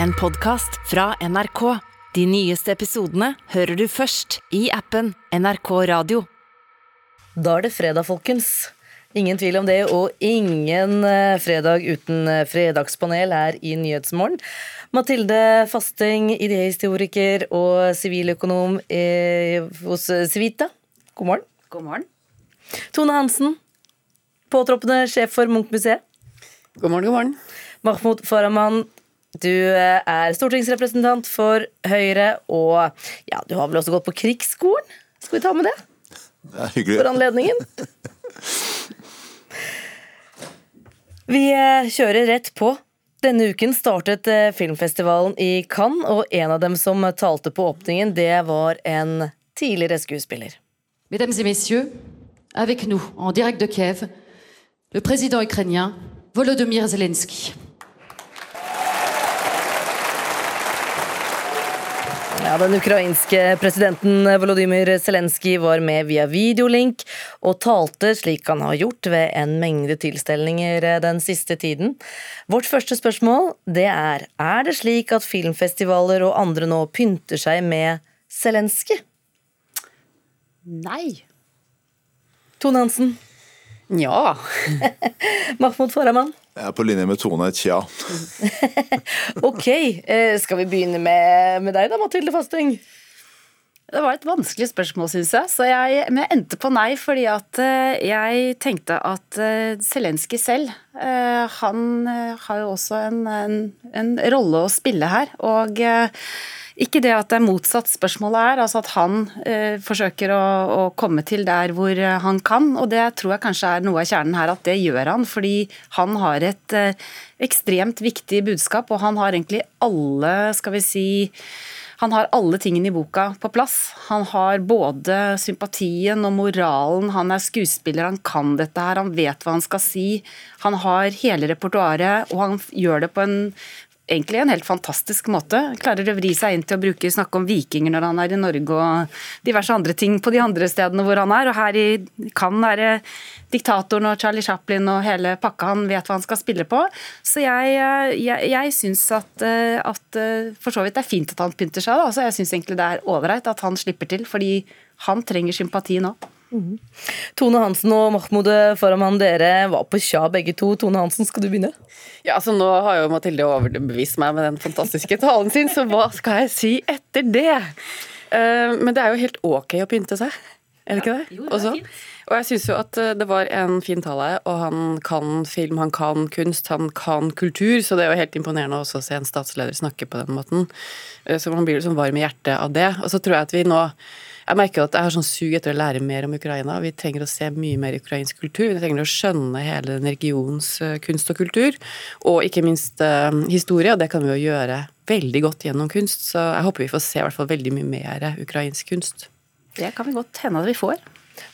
en podkast fra NRK. De nyeste episodene hører du først i appen NRK Radio. Da er det fredag, folkens. Ingen tvil om det, og ingen eh, fredag uten eh, fredagspanel her i Nyhetsmorgen. Mathilde Fasting, idéhistoriker og siviløkonom eh, hos Civita. God morgen. God morgen. Tone Hansen, påtroppende sjef for Munch-museet. God morgen, god morgen. Mahmoud Farahman, du eh, er stortingsrepresentant for Høyre, og ja, du har vel også gått på krigsskolen? Skal vi ta med det? Det er hyggelig. For anledningen. Vi eh, kjører rett på. Denne uken startet eh, filmfestivalen i Cannes, og en av dem som talte på åpningen, det var en tidligere skuespiller. Mesdames et messieurs, avec nous, en direct de Kiev, le président ukrainien Volodymyr Zelensky. Ja, Den ukrainske presidenten Volodymyr Zelenskyj var med via videolink og talte slik han har gjort ved en mengde tilstelninger den siste tiden. Vårt første spørsmål det er er det slik at filmfestivaler og andre nå pynter seg med Zelenskyj? Nei. Tone Hansen, Nja. Mahmoud Farahman. Jeg er på linje med Tone. Tja. Ok, eh, skal vi begynne med, med deg da, Mathilde Fasting? Det var et vanskelig spørsmål, syns jeg. Så jeg. Men jeg endte på nei fordi at eh, jeg tenkte at uh, Zelenskyj selv, eh, han eh, har jo også en, en, en rolle å spille her. Og eh, ikke det at det er motsatt spørsmålet er, altså at han eh, forsøker å, å, komme til der hvor han kan. Og det tror jeg kanskje er noe av kjernen her, at det gjør han. Fordi han har et ekstremt viktig budskap, og han har egentlig alle, skal vi si han har alle tingene i boka på plass. Han har både sympatien og moralen, han er skuespiller, han kan dette her, han vet hva han skal si. Han har hele repertoaret, og han gjør det på en egentlig en helt fantastisk måte. Klarer å vri seg inn til å bruke, snakke om vikinger når han er i Norge og diverse andre ting på de andre stedene hvor han er. Og her i Cannes er det diktatoren og Charlie Chaplin og hele pakka. Han vet hva han skal spille på. Så jeg, jeg, jeg syns at, at, for så vidt det er fint at han pynter seg. Da. Altså jeg syns egentlig det er ålreit at han slipper til, fordi han trenger sympati nå. Mm. Tone Hansen og Mahmoud Farahman, dere var på Tja begge to. Tone Hansen, skal du begynne? Ja, altså Nå har jo Mathilde overbevist meg med den fantastiske talen sin, så hva skal jeg si etter det? Uh, men det er jo helt ok å pynte seg, er det ikke det? Jo, det er fint. Og jeg syns jo at eh, det var en fin tale, og han kan film, han kan kunst, han kan kultur, så det er jo helt imponerende også å se en statsleder snakke på den måten. Uh, så man blir liksom varm i hjertet av det. Og så tror jeg at vi nå jeg merker at jeg har sånn sug etter å lære mer om Ukraina. Vi trenger å se mye mer ukrainsk kultur. Vi trenger å skjønne hele den regionens eh, kunst og kultur, og ikke minst historie. Og det kan vi jo gjøre veldig godt gjennom kunst. Så jeg håper vi får se i hvert fall veldig mye mer ukrainsk kunst. Det kan vi godt hende at vi får.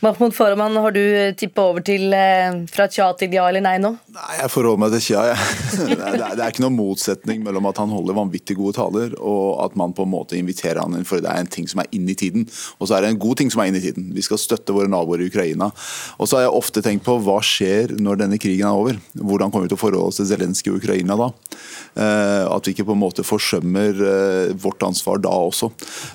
Mahmoud Farahman, har du tippa over til eh, fra tja til ja eller nei nå? Nei, Jeg forholder meg til tja. Jeg. Det, er, det er ikke noen motsetning mellom at han holder vanvittig gode taler, og at man på en måte inviterer han inn, for det er en ting som er inn i tiden. Og så er det en god ting som er inn i tiden. Vi skal støtte våre naboer i Ukraina. Og så har jeg ofte tenkt på hva skjer når denne krigen er over? Hvordan kommer vi til å forholde oss til Zelenskyj og Ukraina da? Eh, at vi ikke på en måte forsømmer eh, vårt ansvar da også.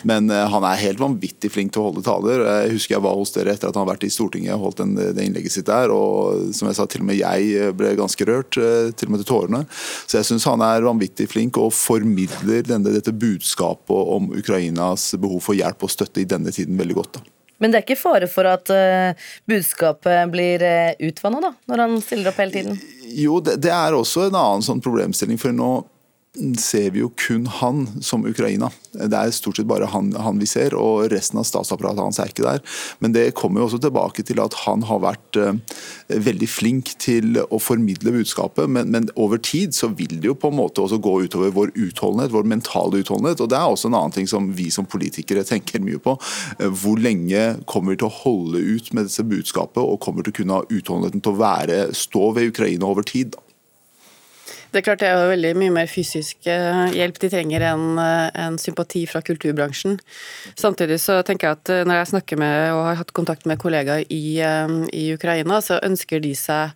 Men han er helt vanvittig flink til å holde taler. Jeg husker jeg var hos dere etter at han har vært i Stortinget og holdt den, det innlegget sitt der. og som jeg sa, Til og med jeg ble ganske rørt, eh, til og med til tårene. Så jeg syns han er vanvittig flink og formidler denne, dette budskapet om Ukrainas behov for hjelp og støtte i denne tiden veldig godt. da. Men det er ikke fare for at uh, budskapet blir utvanna, da, når han stiller opp hele tiden? Jo, det, det er også en annen sånn problemstilling. For nå ser vi jo kun han som Ukraina. Det er stort sett bare han, han, vi ser, og resten av statsapparatet hans er ikke der. Men det kommer jo også tilbake til at han har vært eh, veldig flink til å formidle budskapet, men, men, over tid så vil det jo på en måte også gå utover vår utholdenhet, vår mentale utholdenhet. Og det er også en annen ting som vi som politikere tenker mye på. Uh, hvor lenge kommer vi til å holde ut med dette budskapet, og kommer til å kunne ha utholdenheten til å være, stå ved Ukraina over tid? Det er klart det er jo veldig mye mer fysisk eh, hjelp de trenger enn eh, en sympati fra kulturbransjen. Samtidig så tenker jeg at eh, når jeg snakker med og har hatt kontakt med kollegaer i, i Ukraina, så ønsker de seg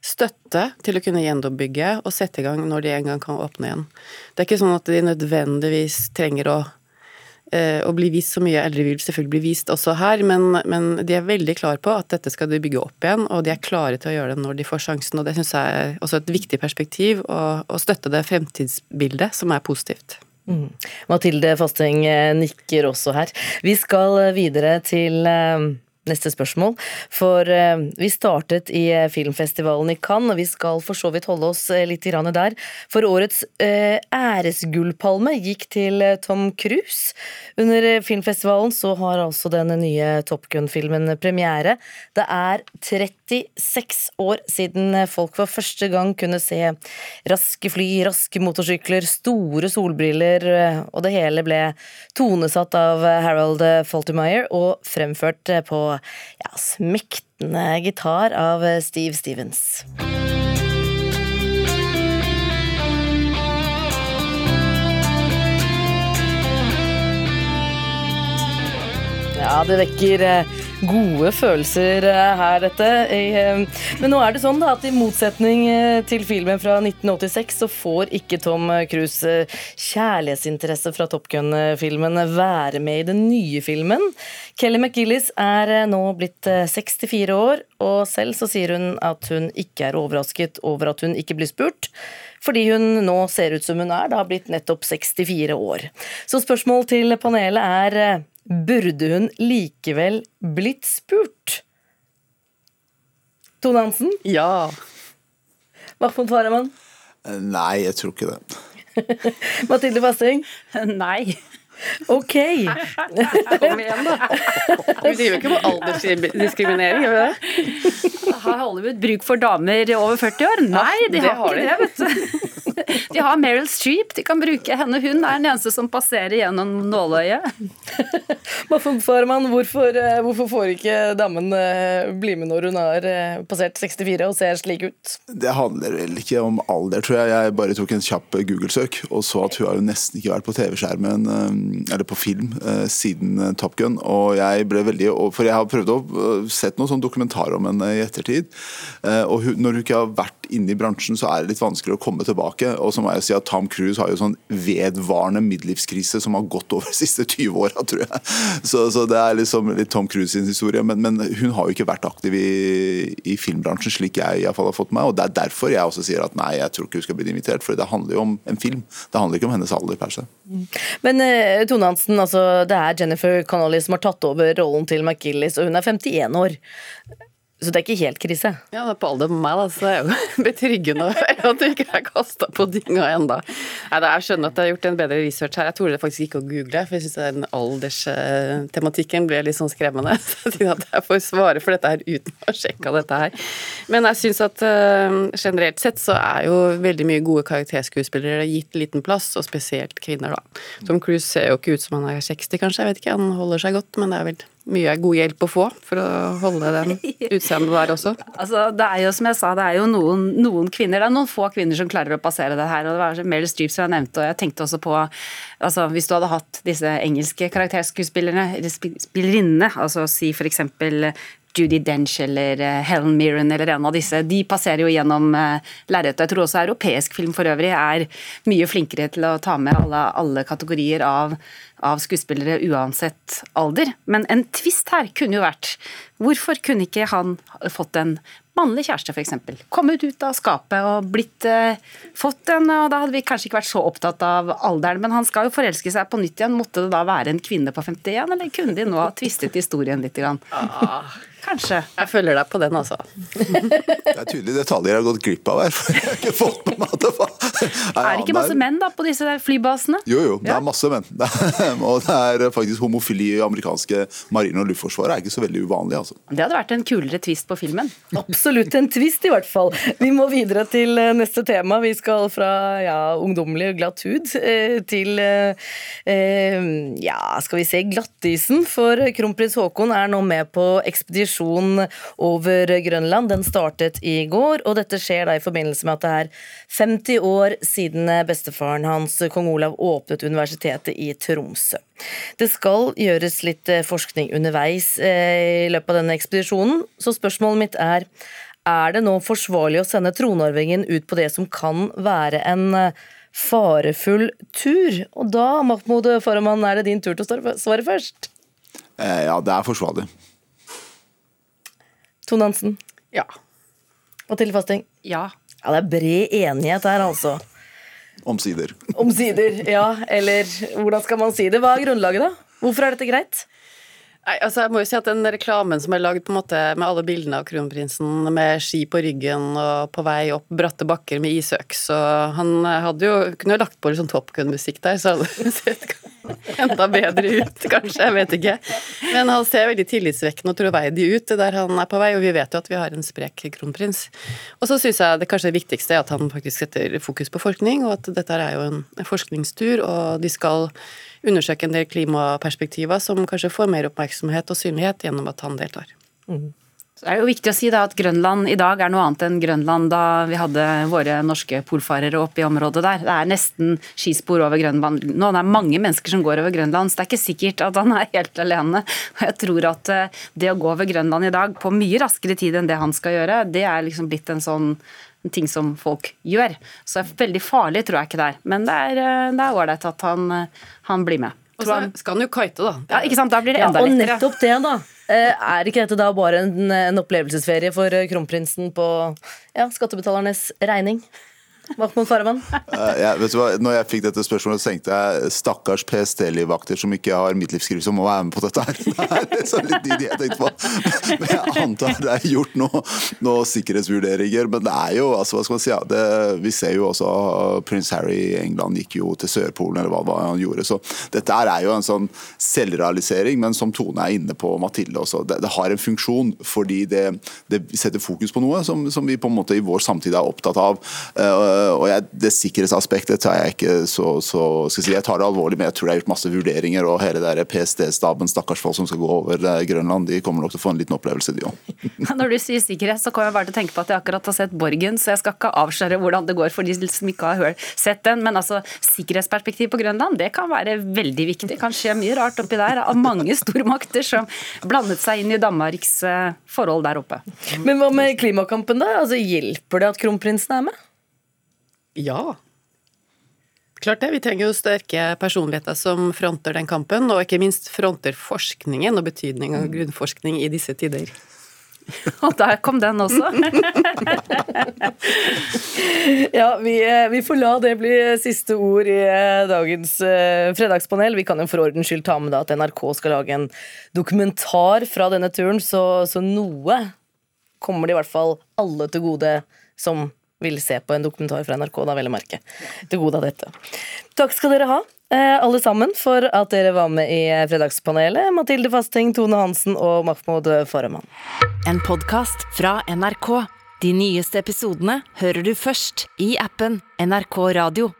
støtte til å kunne gjenoppbygge og sette i gang når de en gang kan åpne igjen. Det er ikke sånn at de nødvendigvis trenger å, eh, å bli vist så mye, eldre vil selvfølgelig bli vist også her, men, men, de er veldig klar på at dette skal de bygge opp igjen, og de er klare til å gjøre det når de får sjansen. Og det syns jeg er også et viktig perspektiv, å støtte det fremtidsbildet, som er positivt. Mm. Mathilde Fasteng eh, nikker også her. Vi skal videre til eh, neste spørsmål. For eh, vi startet i eh, filmfestivalen i Cannes, og vi skal for så vidt holde oss eh, litt der. For årets æresgullpalme gikk til Tom Cruise. Under filmfestivalen så har altså den nye Top Gun-filmen premiere. Det er 36 år siden folk for første gang kunne se raske fly, raske motorsykler, store solbriller, og det hele ble tonesatt av Harold Faltermeyer og fremført på ja, smektende gitar av Steve Stevens. Ja, det vekker eh, gode følelser eh, her, dette. Eh, men nå er det sånn da, at i motsetning eh, til filmen fra 1986, så får ikke Tom Cruise kjærlighetsinteresse fra Top Gun-filmen være med i den nye filmen. Kelly McGillis er nå blitt 64 år, og selv så sier hun at hun ikke er overrasket over at hun ikke blir spurt fordi hun nå ser ut som hun er, det har blitt nettopp 64 år. Så spørsmål til panelet er Burde hun likevel blitt spurt? Tone Hansen? Ja. Mahmoud Farahman? Nei, jeg tror ikke det. Mathilde Fasting? Nei. Ok. Kom igjen, da. Vi driver ikke med aldersdiskriminering, gjør vi det? Har Hollywood bruk for damer over 40 år? Nei, de har, har ikke det, vet du. De har Meryl Streep, de kan bruke henne. Hun er den eneste som passerer gjennom nåløyet. Farman, hvorfor, eh, hvorfor får ikke damen eh, bli med når hun har eh, passert 64 og ser slik ut? Det handler vel ikke om alder, tror jeg. Jeg bare tok en kjapp Google-søk og så at hun har jo nesten ikke vært på TV-skjermen, eller på film, siden Top Gun. Og jeg ble veldig For jeg har prøvd å sett noen sånn dokumentar om henne i ettertid. Og når hun ikke har vært inne i bransjen, så er det litt vanskeligere å komme tilbake. Og så må jeg si at Tom Cruise har jo sånn vedvarende midtlivskrise som har gått over de siste 20 åra, tror jeg. Så, så, det er liksom litt Tom Cruise sin historie. Men, men, hun har jo ikke vært aktiv i, i filmbransjen, slik jeg i hvert fall har fått meg. Og det er derfor jeg også sier at nei, jeg tror ikke hun skal bli invitert. For det handler jo om en film. Det handler ikke om hennes alder per se. Men uh, Tone Hansen, altså, det er Jennifer Connolly som har tatt over rollen til McGillis, og hun er 51 år. Så det er ikke helt krise? Ja, det er på alder med meg, da, så det er jo betryggende å høre at du ikke er kasta på dynga ennå. Jeg skjønner at jeg har gjort en bedre research her. Jeg torde faktisk ikke å google, for jeg syns den alderstematikken ble litt sånn skremmende. Så jeg tenkte at jeg får svare for dette her uten å ha sjekka dette her. Men jeg syns at uh, generelt sett så er jo veldig mye gode karakterskuespillere gitt liten plass, og spesielt kvinner, da. Tom Cruise ser jo ikke ut som han er 60, kanskje, jeg vet ikke, han holder seg godt, men det er vel mye god hjelp å få for å holde den utseendet der også? Altså, det er jo som jeg sa, det er jo noen, noen, kvinner, det er noen få kvinner som klarer å passere det her. og Det var Meryl Streep som jeg nevnte, og jeg tenkte også på altså, Hvis du hadde hatt disse engelske karakterskuespillerne, eller spillerinnene, altså si eksempel Judy Dench eller eh, Helen Mirren eller en av disse, de passerer jo gjennom uh, lerretet. Jeg tror også europeisk film for øvrig er mye flinkere til å ta med alle, alle kategorier av, av, skuespillere uansett alder. Men en tvist her kunne jo vært hvorfor kunne ikke han fått en mannlig kjæreste, f.eks. Kommet ut av skapet og blitt eh, fått en og Da hadde vi kanskje ikke vært så opptatt av alderen, men han skal jo forelske seg på nytt igjen. Måtte det da være en kvinne på 51, eller kunne de nå ha tvistet historien litt? Grann? Ah. Kanskje. Jeg følger deg på den, altså. det er tydelig detaljer jeg har gått glipp av her. for jeg har ikke fått med meg det var... Er det ikke masse menn da på disse der flybasene? Jo, jo, det er masse menn. og det er faktisk homofili i amerikanske marine- og luftforsvaret er ikke så veldig uvanlig. altså. Det hadde vært en kulere twist på filmen. Absolutt en twist, i hvert fall. Vi må videre til eh, neste tema. Vi skal fra ja, ungdommelig glatt hud eh, til eh, ja, skal vi se, glattisen. For kronprins Haakon er nå med på ekspedisjon over Grønland. Den startet i går, og dette skjer da i forbindelse med at det er 50 år siden bestefaren hans, kong Olav, åpnet universitetet i Tromsø. Det skal gjøres litt forskning underveis i løpet av denne ekspedisjonen, så spørsmålet mitt er Er det nå forsvarlig å sende tronarvingen ut på det som kan være en eh, farefull tur? Og da, Mahmoud Farahman, er det din tur til å svare først. Eh, ja, det er forsvarlig. Tone Hansen. Ja. Mathilde Fasting. Ja. Ja, det er bred enighet her, altså. Omsider. Omsider, ja. Eller hvordan skal man si det? Hva er grunnlaget, da? Hvorfor er dette greit? Nei, altså jeg må jo si at Den reklamen som er lagd med alle bildene av kronprinsen med ski på ryggen og på vei opp bratte bakker med isøks og Han hadde jo, kunne jo lagt på litt sånn Top Gun-musikk der, så hadde det sett enda bedre ut, kanskje. Jeg vet ikke. Men han ser veldig tillitsvekkende og troverdig ut der han er på vei, og vi vet jo at vi har en sprek kronprins. Og så syns jeg det kanskje viktigste er at han faktisk setter fokus på forskning, og at dette er jo en forskningstur, og de skal undersøke en del klimaperspektiver som kanskje får mer oppmerksomhet og synlighet gjennom at han deltar. Mm. Så det er jo viktig å si da at Grønland i dag er noe annet enn Grønland da vi hadde våre norske polfarere oppe i området der. Det er nesten skispor over Grønland nå. Det er mange mennesker som går over Grønland, så det er ikke sikkert at han er helt alene. Jeg tror at eh, det å gå over Grønland i dag på mye raskere tid enn det han skal gjøre, det er liksom blitt en sånn ting som folk gjør. Så veldig farlig tror jeg ikke det er. Men det er ålreit at han, eh, han blir med. Og så skal han jo kite, da. Ja, ikke sant? Da blir det enda ja, og lettere. Og nettopp det, da. Eh, er ikke dette da bare en, en opplevelsesferie for eh, kronprinsen på ja, skattebetalernes regning? Mahmoud Farahman? Uh, ja, vet du hva? Når jeg fikk dette spørsmålet, så tenkte jeg stakkars PST-livvakter som ikke har midtlivskrise, som må være med på dette her. Det er så litt de jeg tenkte på. Men jeg antar det er gjort noen noe sikkerhetsvurderinger. Men det er jo, altså, hva skal man si, ja, det, vi ser jo også prins Harry i England gikk jo til Sørpolen, eller hva, hva han gjorde. Så dette er jo en sånn selvrealisering, men som Tone er inne på, Mathilde også, det, det har en funksjon fordi det, det, setter fokus på noe som, som, vi på en måte i vår samtid er opptatt av. Uh, Eh, og jeg, Det sikkerhetsaspektet tar jeg ikke så, så skal si, Jeg tar det alvorlig, men jeg tror det er gjort masse vurderinger. Og hele der PST-staben, stakkars folk som skal gå over eh, Grønland, de kommer nok til å få en liten opplevelse, de òg. Når du sier sikkerhet, så kommer jeg bare til å tenke på at jeg akkurat har sett Borgen, så jeg skal ikke avsløre hvordan det går for de som ikke har sett den. Men altså, sikkerhetsperspektiv på Grønland, det kan være veldig viktig. Det kan skje mye rart oppi der av mange stormakter som blandet seg inn i Danmarks eh, forhold der oppe. Men hva med klimakampen, da? Altså, Hjelper det at kronprinsen er med? Ja. Klart det. Vi trenger jo sterke personligheter som fronter den kampen, og ikke minst fronter forskningen og betydning av grunnforskning i disse tider. Og der kom den også. ja, vi, eh, vi, får la det bli siste ord i eh, dagens fredagspanel. Vi kan jo for ordens skyld ta med at NRK skal lage en dokumentar fra denne turen, så, så noe kommer det i hvert fall alle til gode som vil se på en dokumentar fra NRK, da vel å merke. Til gode av dette. Takk skal dere ha, eh, alle sammen, for at dere var med i Fredagspanelet. Mathilde Fasting, Tone Hansen og Mahmoud Farahman. En podkast fra NRK. De nyeste episodene hører du først i appen NRK Radio.